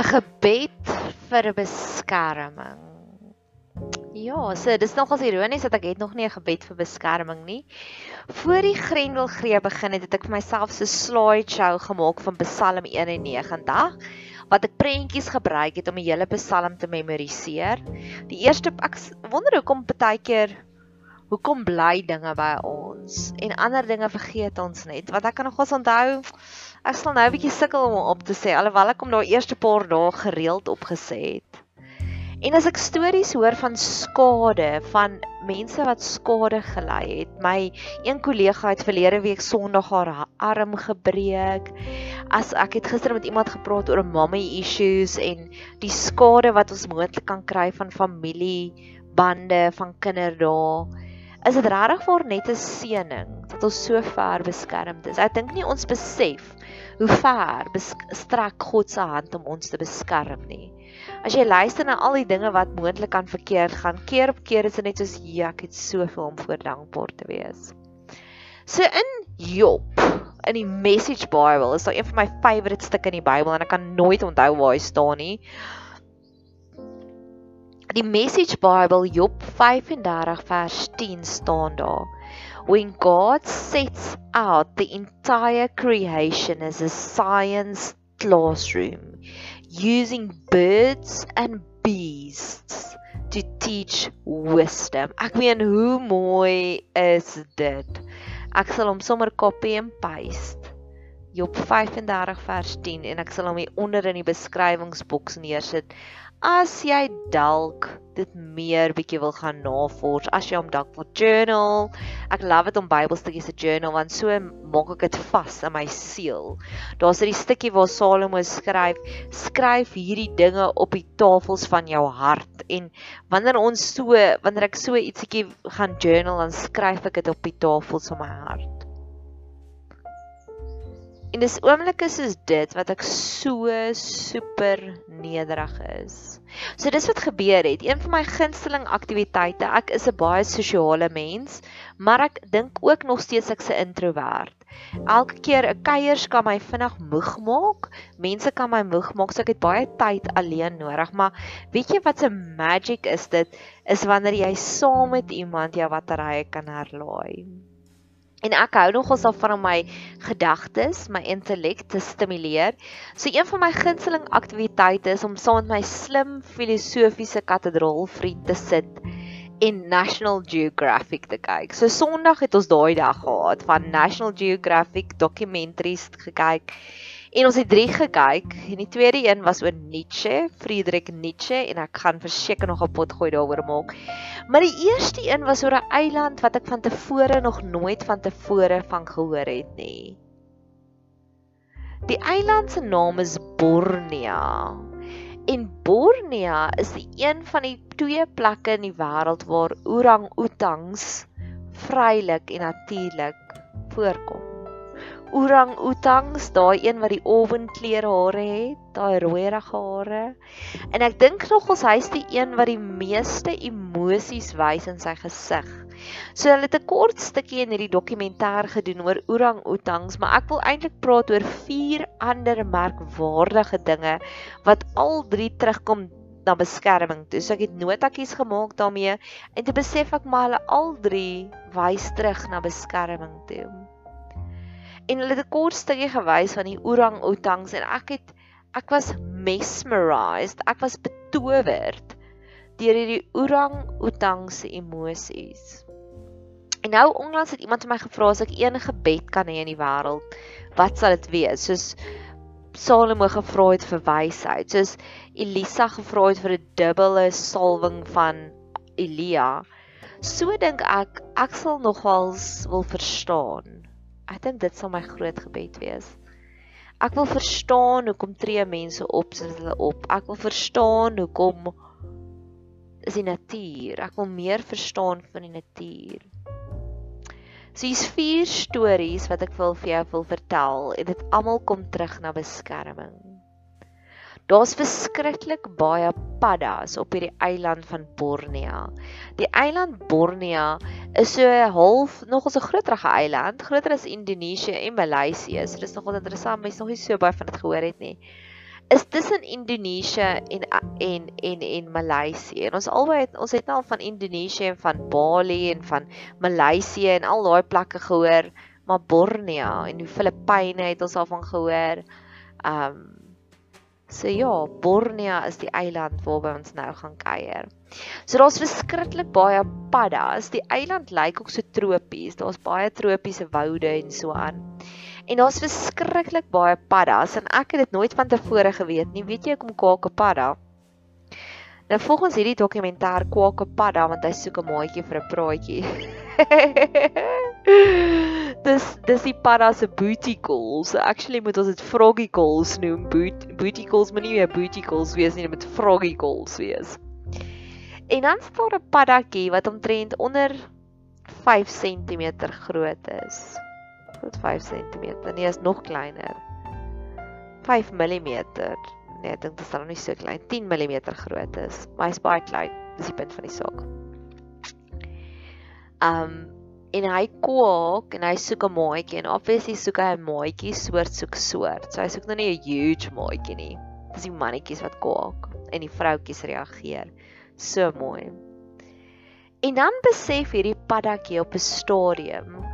'n gebed vir beskerming. Ja, so dis nogals ironies dat ek het nog nie 'n gebed vir beskerming nie. Voor die Grendelgreep begin het, het ek vir myself so 'n slideshow gemaak van Psalm 91 wat ek prentjies gebruik het om die hele Psalm te memoriseer. Die eerste ek wonder hoekom baie keer hoekom bly dinge by ons en ander dinge vergeet ons net. Wat ek kan nogals onthou, ek sal nou 'n bietjie sukkel om op te sê alhoewel ek hom daai eerste paar dae gereeld opgesê het. En as ek stories hoor van skade van mense wat skade gely het, my een kollega het verlede week Sondag haar arm gebreek. As ek het gister met iemand gepraat oor mommy issues en die skade wat ons moontlik kan kry van familie bande van kinderdae. Is dit regtig vir net 'n seëning dat ons so ver beskermd is? Ek dink nie ons besef hoe ver strek God se hand om ons te beskerm nie. As jy luister na al die dinge wat moontlik kan verkeerd gaan, keer op keer is dit net soos ja, ek het soveel om voor dankbaar te wees. So in Job in die Message Bible is daar een van my favourite stukke in die Bybel en ek kan nooit onthou waar hy staan nie. Die Message Bible Job 35 vers 10 staan daar. When God sets out the entire creation as a science classroom, using birds and beasts to teach wisdom. Ek meen hoe mooi is dit? Ek sal hom sommer copy and paste. Job 35 vers 10 en ek sal hom hier onder in die beskrywingsboks neersit as jy dalk dit meer bietjie wil gaan navors, as jy hom dalk wil journal. Ek love dit om Bybelstukkies te journal want so maak ek dit vas in my siel. Daar's 'n stukkie waar Salomo skryf, skryf hierdie dinge op die tafels van jou hart en wanneer ons so, wanneer ek so ietsiekie gaan journal, dan skryf ek dit op die tafels van my hart. En dis oomblikke soos dit wat ek so super nederig is. So dis wat gebeur het. Een van my gunsteling aktiwiteite, ek is 'n baie sosiale mens, maar ek dink ook nog steeds ek's 'n introwert. Elke keer 'n kuiers kan my vinnig moeg maak. Mense kan my moeg maak, so ek het baie tyd alleen nodig, maar weet jy wat se magic is dit? Is wanneer jy saam met iemand jou batterye kan herlaai. En ek hou nogals daarvan om my gedagtes, my intellek te stimuleer. So een van my gunsteling aktiwiteite is om saam met my slim filosofiese katedraal vriend te sit en National Geographic te kyk. So Sondag het ons daai dag gehad van National Geographic documentaries gekyk En ons het drie gekyk en die tweede een was oor Nietzsche, Friedrich Nietzsche en ek gaan verseker nog 'n pot gooi daaroor maak. Maar die eerste een was oor 'n eiland wat ek van tevore nog nooit van tevore van gehoor het nie. Die eiland se naam is Borneo. En Borneo is die een van die twee plekke in die wêreld waar orang-outangs vrylik en natuurlik voorkom orang-outangs, daai een wat die ovenkleur hare het, daai rooierige hare. En ek dink nogals hy's die een wat die meeste emosies wys in sy gesig. So hulle het 'n kort stukkie in hierdie dokumentêr gedoen oor orang-outangs, maar ek wil eintlik praat oor vier ander merkwaardige dinge wat al drie terugkom na beskerming. Toe so ek het notatjies gemaak daarmee en te besef ek maar hulle al drie wys terug na beskerming toe en hulle het 'n kort stukkie gewys van die orang-outangs en ek het ek was mesmerized, ek was betowerd deur hierdie orang-outangs se emosies. En nou onlangs het iemand my gevra as ek een gebed kan hê in die wêreld, wat sal dit wees? Soos Salomo gevra het vir wysheid, soos Elisa gevra het vir 'n dubbele salwing van Elia. So dink ek ek sal nogals wil verstaan Ek dink dit sal my groot gebed wees. Ek wil verstaan hoekom tree mense op soos hulle op. Ek wil verstaan hoekom is die natuur. Ek wil meer verstaan van die natuur. So hier's vier stories wat ek wil vir jou wil vertel en dit almal kom terug na beskerming. Daar's verskriklik baie paddas op hierdie eiland van Borneo. Die eiland Borneo is so half nogal so groterige eiland, groter as Indonesië en Maleisië. So dis nogal interessant, mens nog nie so baie van dit gehoor het nie. is tussen Indonesië en en en en Maleisië. En ons albei het ons het nou al van Indonesië en van Bali en van Maleisië en al daai plekke gehoor, maar Borneo en die Filippyne het ons al van gehoor. Um So ja, Borneo is die eiland waarby ons nou gaan kuier. So daar's verskriklik baie paddas. Die eiland lyk ook so tropies. Daar's baie tropiese woude en so aan. En daar's verskriklik baie paddas en ek het dit nooit van tevore geweet nie. Weet jy hoekom kwake padda? Nou volgens hierdie dokumentêr kwake padda want hy soek 'n maatjie vir 'n praatjie. dis dis die padda se booty calls. So actually moet ons dit froggy calls noem. Boot, booty calls moet nie meer booty calls wees nie, dit moet froggy calls wees. En dan staan 'n paddatjie wat omtrent onder 5 cm groot is tot 5 cm. Nee, is nog kleiner. 5 mm. Nee, ek dink dit is dan nie so klein. 10 mm groot is. Maar hy's baie klein. Dis die punt van die saak. Um en hy kwak en hy soek 'n maatjie en obviously soek hy 'n maatjie soort soek soort. So hy soek nou nie 'n huge maatjie nie. Dis die mannetjies wat kwak en die vroutjies reageer. So mooi. En dan besef hierdie paddatjie op 'n stadium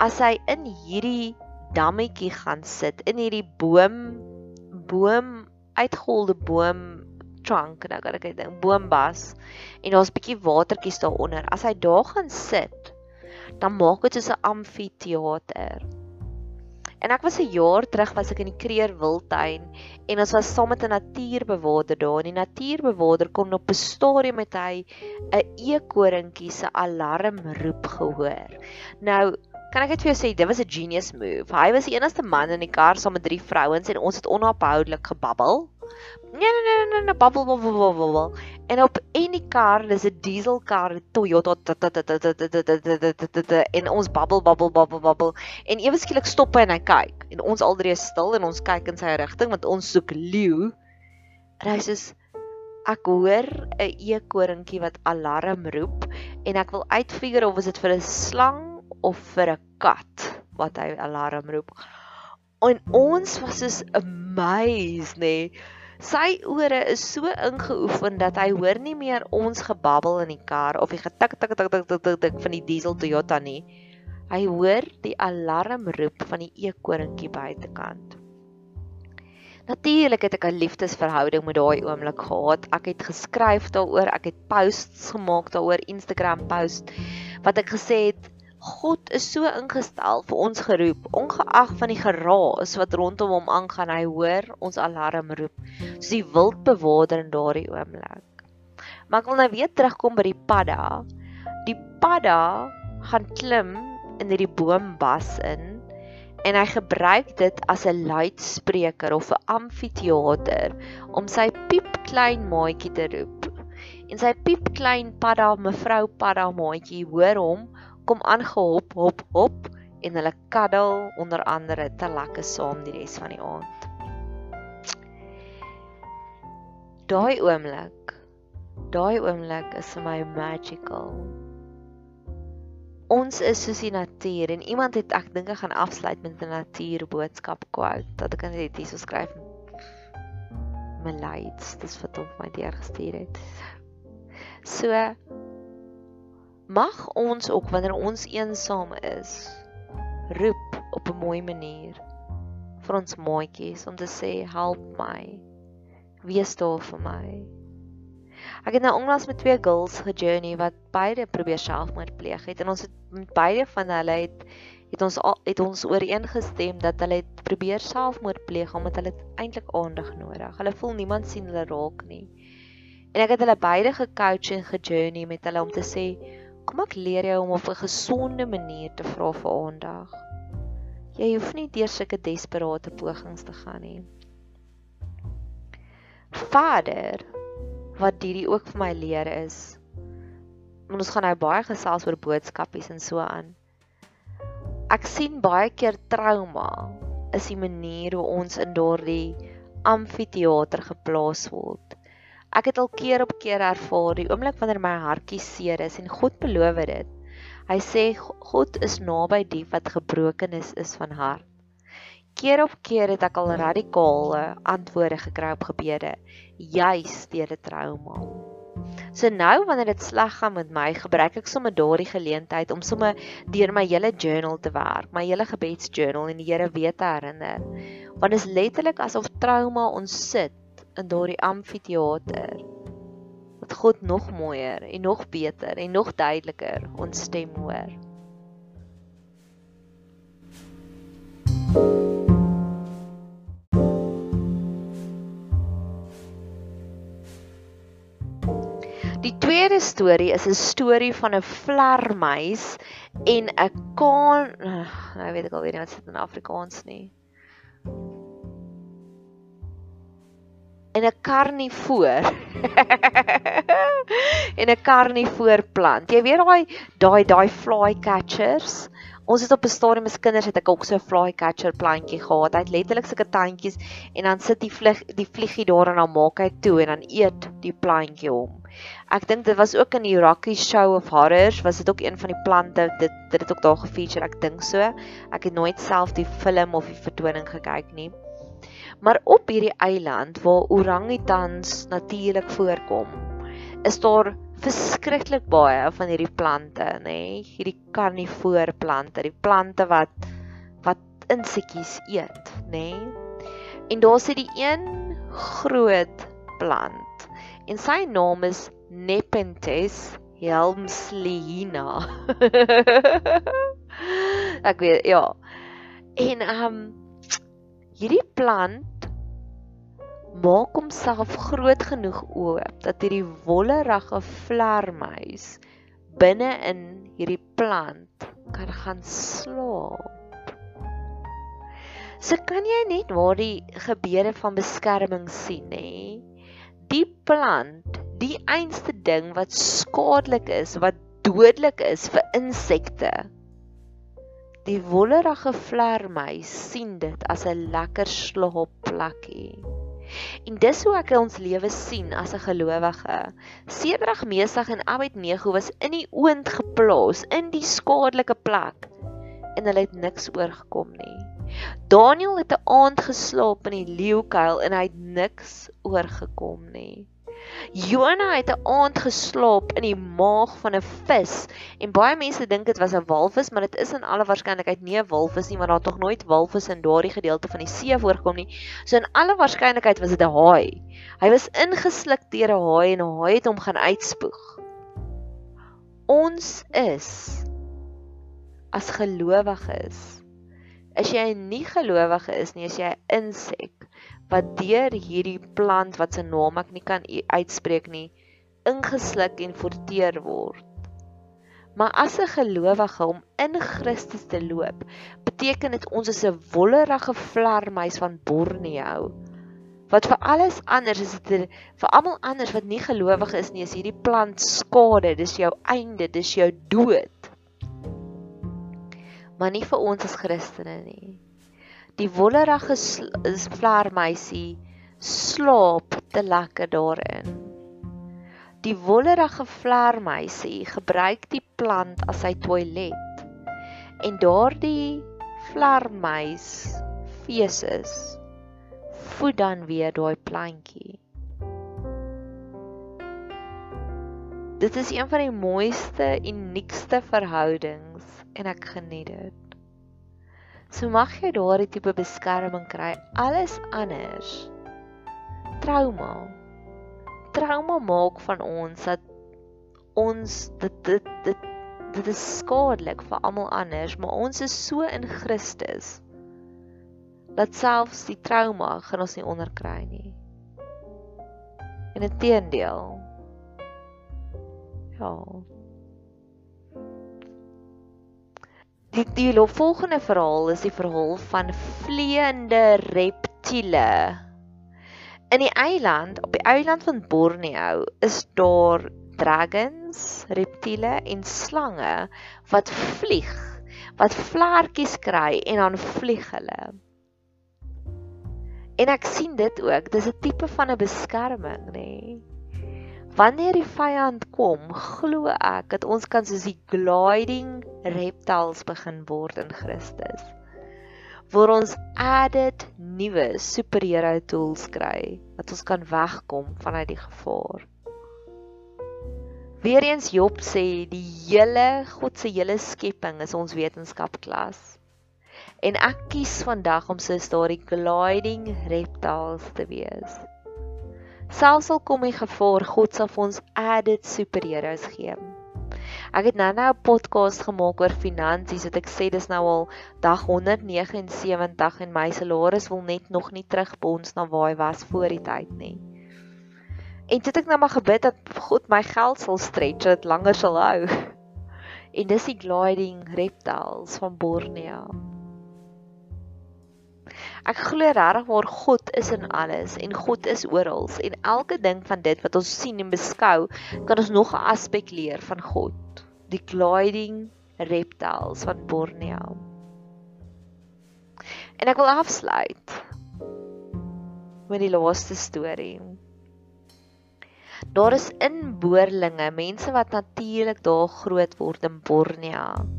as hy in hierdie dammetjie gaan sit in hierdie boom boom uitgeholde boom trunk nou kan ek dink boombas en daar's 'n bietjie watertjies daaronder. As hy daar gaan sit dan maak dit soos 'n amfitheater. En ek was 'n jaar terug was ek in die Kreer Wildtuin en ons was saam met 'n natuurbewaarder daar en die natuurbewaarder kon op 'n stadium met hy 'n eekoringkie se alarmroep gehoor. Nou kan ek net vir jou sê dit was 'n genius move. Hy was die enigste man in die kar saam met drie vrouens en ons het onophoudelik gebabbel. Nee nee nee nee, nee babbel babbel babbel. En op en die kar, dis 'n dieselkar, Toyota en ons babbel babbel babbel babbel en ewe skielik stop hy en hy kyk en ons al drie is stil en ons kyk in sy rigting want ons soek leeu. En hy sê ek hoor 'n eekoringkie wat alarm roep en ek wil uitfigure of dit vir 'n slang of vir 'n kat wat hy alarm roep. En ons was so amazed, nê. Nee. Sy ore is so ingeoefen dat hy hoor nie meer ons gebabbel in die kar of die getik tik tik tik tik tik van die diesel Toyota nie. Hy hoor die alarm roep van die eekoringkie buitekant. Natuurlik het ek 'n liefdesverhouding met daai oomblik gehad. Ek het geskryf daaroor, ek het posts gemaak daaroor, Instagram post wat ek gesê het God is so ingestel vir ons geroep, ongeag van die geraas wat rondom hom aangaan, hy hoor ons alarm roep. Soos die wildbewaarder in daardie oomblik. Maar ek wil nou weer terugkom by die padda. Die padda gaan klim in hierdie boombas in en hy gebruik dit as 'n luidspreker of 'n amfitheater om sy piepklein maatjie te roep. En sy piepklein padda, mevrou padda maatjie, hoor hom kom aangehop hop hop en hulle kaddel onder andere te lekker saam die res van die aand. Daai oomblik, daai oomblik is vir my magical. Ons is soos die natuur en iemand het ek dink ek gaan afsluit met 'n natuurboodskap quote dat ek net hier so skryf. My lights, dis wat op my deur gestuur het. So mag ons ook wanneer ons eensaam is roep op 'n mooi manier vir ons maatjies om te sê help my. Wees daar vir my. Ek het nou onlangs met twee girls gejourney wat beide probeer selfmoord pleeg het en ons het met beide van hulle het het ons het ons ooreengestem dat hulle het probeer selfmoord pleeg omdat hulle eintlik aandag nodig. Hulle voel niemand sien hulle raak nie. En ek het hulle beide gecoach en gejourney met hulle om te sê Kom ek leer jou om op 'n gesonde manier te vra vir aandag. Jy hoef nie deur sulke desperate pogings te gaan nie. Vader, wat hierdie ook vir my leer is, ons gaan nou baie gesels oor boodskapies en so aan. Ek sien baie keer trauma is die manier hoe ons in daardie amfitheater geplaas word. Ek het al keer op keer ervaar die oomblik wanneer my hartjie seer is en God beloof dit. Hy sê God is naby die wat gebroken is is van hart. keer op keer het ek al radikale antwoorde gekry op gebede, juis deur 'n trauma. So nou wanneer dit sleg gaan met my, gebruik ek sommer daardie geleentheid om sommer deur my hele journal te werk, my hele gebedsjournal en die Here weer te herinner. Want dit is letterlik asof trauma ons sit in daardie amfitheater. Dat God nog mooier en nog beter en nog duideliker ons stem hoor. Die tweede storie is 'n storie van 'n vlermuis en 'n kaan, nou weet ek al weer nie wat dit in Afrikaans nie. En 'n karnivoor. en 'n karnivoor plant. Jy weet daai daai daai fly catchers Ons het op 'n stadium as kinders het ek ook so 'n flycatcher plantjie gehad. Hy het letterlik sulke tandjies en dan sit die vlieg die vliegie daar en dan maak hy toe en dan eet die plantjie hom. Ek dink dit was ook in die Rocky Show of Horrors, was dit ook een van die plante dit dit het ook daar gefeature, ek dink so. Ek het nooit self die film of die vertoning gekyk nie. Maar op hierdie eiland waar orangutans natuurlik voorkom, is daar verskriklik baie van hierdie plante, nê? Nee? Hierdie karnivoor plante, die plante wat wat insekkies eet, nê? Nee? En daar's hierdie een groot plant. En sy naam is Nepenthes helmsleena. Ek weet, ja. En ehm um, hierdie plant maak homself groot genoeg oop dat hierdie wollerige vlermuis binne in hierdie plant kan gaan slaap. So kan jy net waar die gebeure van beskerming sien nê. Die plant, die einste ding wat skadelik is, wat dodelik is vir insekte. Die wollerige vlermuis sien dit as 'n lekker slaapplekkie. En dis hoe ek ons lewe sien as 'n gelowige. Sedrag Mesach en Abednego was in die oond geplaas in die skadelike plek en hulle het niks oorgekom nie. Daniel het 'n aand geslaap in die leeukuil en hy het niks oorgekom nie. Jona het 'n aand geslaap in die maag van 'n vis en baie mense dink dit was 'n walvis, maar dit is in alle waarskynlikheid nie 'n walvis nie, want daar tog nooit walvis in daardie gedeelte van die see voorkom nie. So in alle waarskynlikheid was dit 'n haai. Hy was ingesluk deur 'n haai en 'n haai het hom gaan uitspoeg. Ons is as gelowiges. As jy nie gelowige is nie, as jy 'n insek wat deur hierdie plant wat se naam ek nie kan uitspreek nie ingesluk en forteer word. Maar as 'n gelowige om in Christus te loop, beteken dit ons is 'n wollerige vlermuis van Borneo. Wat vir alles anders is dit vir almal anders wat nie gelowig is nie, is hierdie plant skade, dis jou einde, dis jou dood. Maar nie vir ons as Christene nie. Die wollerige vlermuisie slaap te lekker daarin. Die wollerige vlermuisie gebruik die plant as sy toilet. En daardie vlermuis feeses voed dan weer daai plantjie. Dit is een van die mooiste uniekste verhoudings en ek geniet dit. So mag jy daardie tipe beskerming kry. Alles anders. Trauma. Trauma maak van ons dat ons dit dit dit dit is skadelik vir almal anders, maar ons is so in Christus dat selfs die trauma gaan ons nie onderkry nie. En inteendeel. Ja. Die die volgende verhaal is die verhaal van vleiende reptiele. In die eiland, op die eiland van Borneo, is daar dragons, reptiele en slange wat vlieg, wat vlekkies kry en dan vlieg hulle. En ek sien dit ook, dis 'n tipe van 'n beskerming, nê? Nee. Wanneer die vyand kom, glo ek dat ons kan soos die gliding reptiles begin word in Christus. waar ons added nuwe superhero tools kry wat ons kan wegkom vanuit die gevaar. Weereens Job sê die hele God se hele skepping is ons wetenskapklas. En ek kies vandag om soos daardie gliding reptiles te wees. Selfs al kom die gevaar, God sal vir ons added superheroes gee. Ek het nou-nou 'n podcast gemaak oor finansies wat ek sê dis nou al dag 179 en my salaris wil net nog nie terugbons na waar hy was voor die tyd nie. En dit ek nou maar gebid dat God my geld sal stretch dat dit langer sal hou. En dis die gliding reptiles van Borneo. Ek glo regtig waar God is in alles en God is oral en elke ding van dit wat ons sien en beskou kan ons nog 'n aspek leer van God die gliding reptiles van Borneo. En ek wil afsluit met die laaste storie. Daar is inboorlinge, mense wat natuurlik daar groot word in Borneo.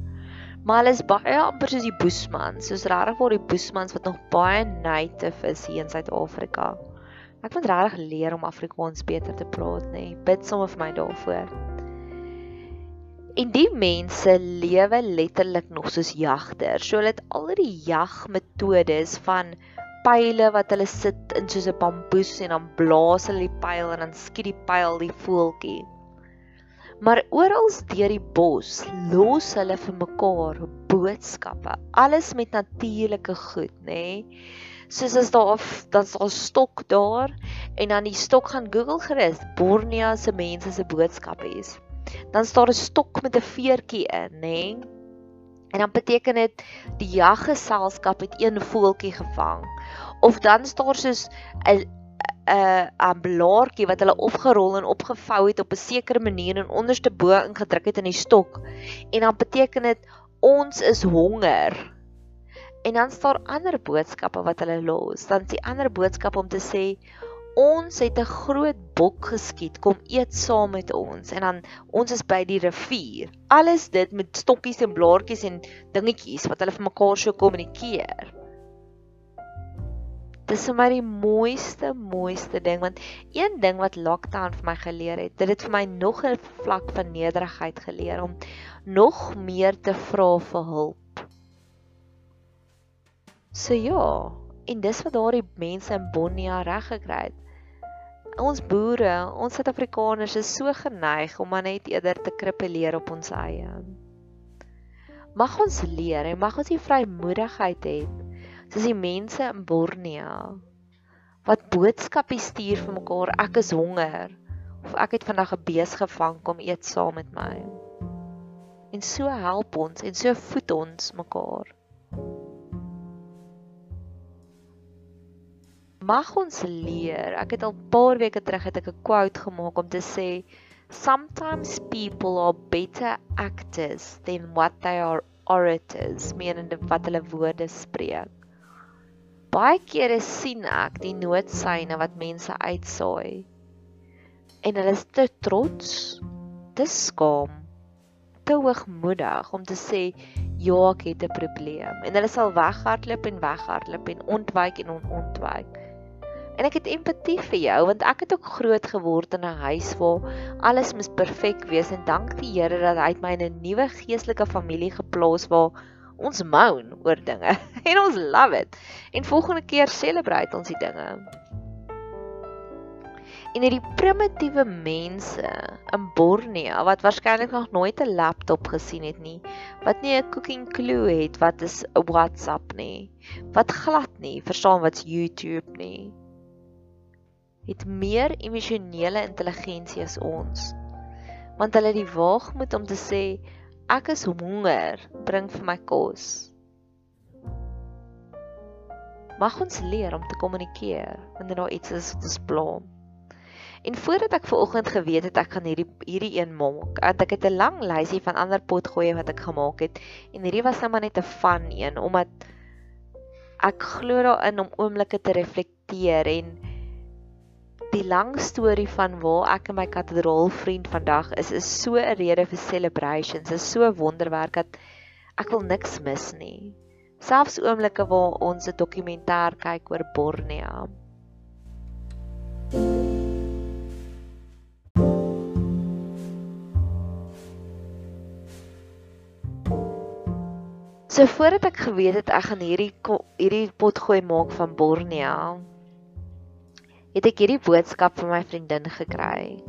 Maar hulle is baie amper soos die Boesmans, soos regtig waar die Boesmans wat nog baie native is hier in Suid-Afrika. Ek moet regtig leer om Afrikaans beter te praat, nê. Nee. Bid sommer vir my daarvoor. En die mense lewe letterlik nog soos jagters. So hulle het al die jagmetodes van pile wat hulle sit in soos 'n bamboes en dan blaas hulle die pyl en dan skiet die pyl die voeltjie. Maar oral deur die bos los hulle vir mekaar boodskappe. Alles met natuurlike goed, nê? Nee? Soos as daar dan's daar 'n stok daar en dan die stok gaan Google gerus Borneo se mense se boodskappe is dan staan 'n stok met 'n veertjie in, nê? Nee? En dan beteken dit die jaggeselskap het een voeltjie gevang. Of dan staan soos 'n 'n 'n blaartjie wat hulle opgerol en opgevou het op 'n sekere manier en onderste bo ingedruk het in die stok. En dan beteken dit ons is honger. En dan staan ander boodskappe wat hulle los. Dan is die ander boodskap om te sê ons het 'n groot bok geskiet, kom eet saam met ons en dan ons is by die rivier. Alles dit met stokkies en blaartjies en dingetjies wat hulle vir mekaar so kommunikeer. Dis vir my die mooiste mooiste ding want een ding wat lockdown vir my geleer het, dit het vir my nog 'n vlak van nederigheid geleer om nog meer te vra vir hulp. So ja, en dis wat daardie mense in Bonnia reg gekry het ons boere, ons Suid-Afrikaners is so geneig om maar net eerder te krippeleer op ons eie. Mag ons leer en mag ons die vrymoedigheid hê soos die mense in Borneo wat boodskappe stuur vir mekaar ek is honger of ek het vandag 'n bees gevang kom eet saam met my. En so help ons en so voed ons mekaar. mag ons leer. Ek het al 'n paar weke terug het ek 'n quote gemaak om te sê sometimes people are better actors than what they are orators, menende wat hulle woorde spreek. Baie kere sien ek die noodsyne wat mense uitsaai. En hulle is te trots, te skaam, te hoogmoedig om te sê ja, ek het 'n probleem. En hulle sal weghardloop en weghardloop en ontwyk en ontwyk. En ek het empatie vir jou want ek het ook groot geword in 'n huis waar alles mis perfek wees. En dank die Here dat hy my in 'n nuwe geestelike familie geplaas waar ons moan oor dinge en ons love it. En volgende keer celebrate ons die dinge. En hierdie primitiewe mense in Borneo wat waarskynlik nog nooit 'n laptop gesien het nie, wat nie 'n cooking clue het wat is 'n WhatsApp nie, wat glad nie verstaan wat's YouTube nie het meer emosionele intelligensie as ons. Want hulle het die waagmoed om te sê ek is honger, bring vir my kos. Mag ons leer om te kommunikeer wanneer daar iets is wat ons pla. En voordat ek ver oggend geweet het ek gaan hierdie hierdie een maak, want ek het 'n lang lysie van ander potgoeie wat ek gemaak het en hierdie was nou maar net 'n fun een omdat ek glo daarin om oomblikke te reflekteer en die lang storie van waar ek en my kathedraal vriend vandag is is so 'n rede vir celebrations. Is so wonderwerk dat ek wil niks mis nie. Selfs oomblikke waar ons 'n dokumentêr kyk oor Borneo. So voordat ek geweet het ek gaan hierdie hierdie potgooi maak van Borneo, het ek hierdie boodskap van my vriendin gekry.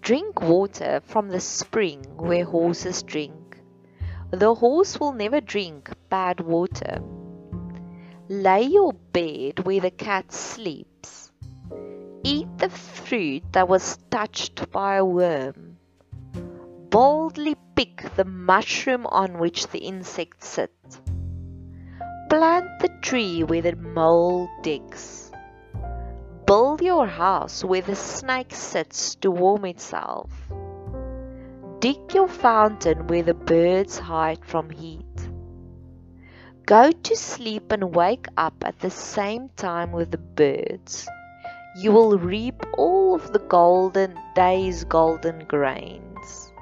Drink water from the spring where horses drink. The horse will never drink bad water. Lay your bed where the cat sleeps. Eat the fruit that was touched by a worm boldly pick the mushroom on which the insect sits. Plant the tree where the mole digs. Build your house where the snake sits to warm itself. Dig your fountain where the birds hide from heat. Go to sleep and wake up at the same time with the birds. You will reap all of the golden day's golden grains.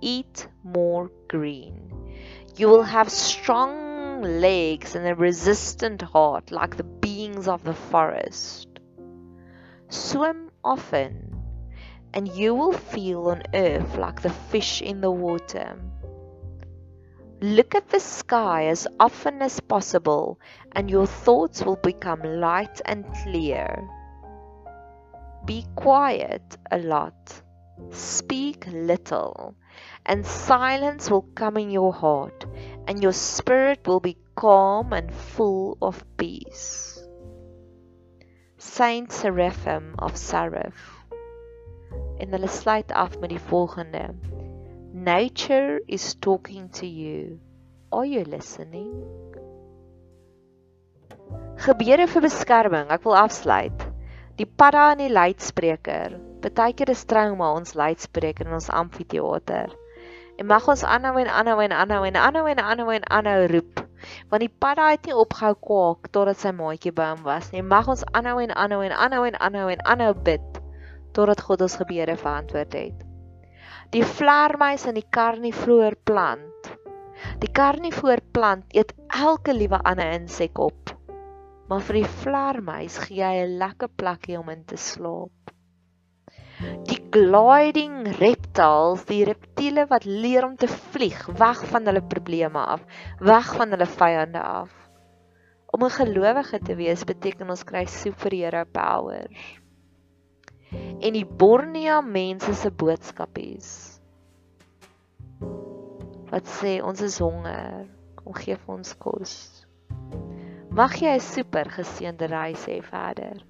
eat more green. You will have strong legs and a resistant heart like the beings of the forest. Swim often, and you will feel on earth like the fish in the water. Look at the sky as often as possible, and your thoughts will become light and clear. Be quiet a lot. Speak little and silence will come in your heart, and your spirit will be calm and full of peace. Saint Seraphim of Sarif. En hulle sluit af met die volgende: Nature is talking to you. Are you listening? Gebede vir beskerming. Ek wil afsluit. Die padda en die luidspreker. Partykeer is trauma ons luidspreker in ons amfitheater. En mag ons aanhou en aanhou en aanhou en aanhou en aanhou en aanhou roep. Want die padda het nie opgehou kwak totdat sy maatjie by hom was nie. Mag ons aanhou en aanhou en aanhou en aanhou en aanhou bid totdat God ons gebede verantwoord het. Die vlermuis in die karnivore plant. Die karnivore plant eet elke liewe ander insek op. Maar vir die vlermuis gee hy 'n lekker plekkie om in te slaap die gliding reptiles, die reptiele wat leer om te vlieg weg van hulle probleme af, weg van hulle vyande af. Om 'n gelowige te wees beteken ons kry superhero powers. En die Borneo mense se boodskapies wat sê ons is honger, kom gee vir ons kos. Mag jy 'n super geseënde reis hê verder.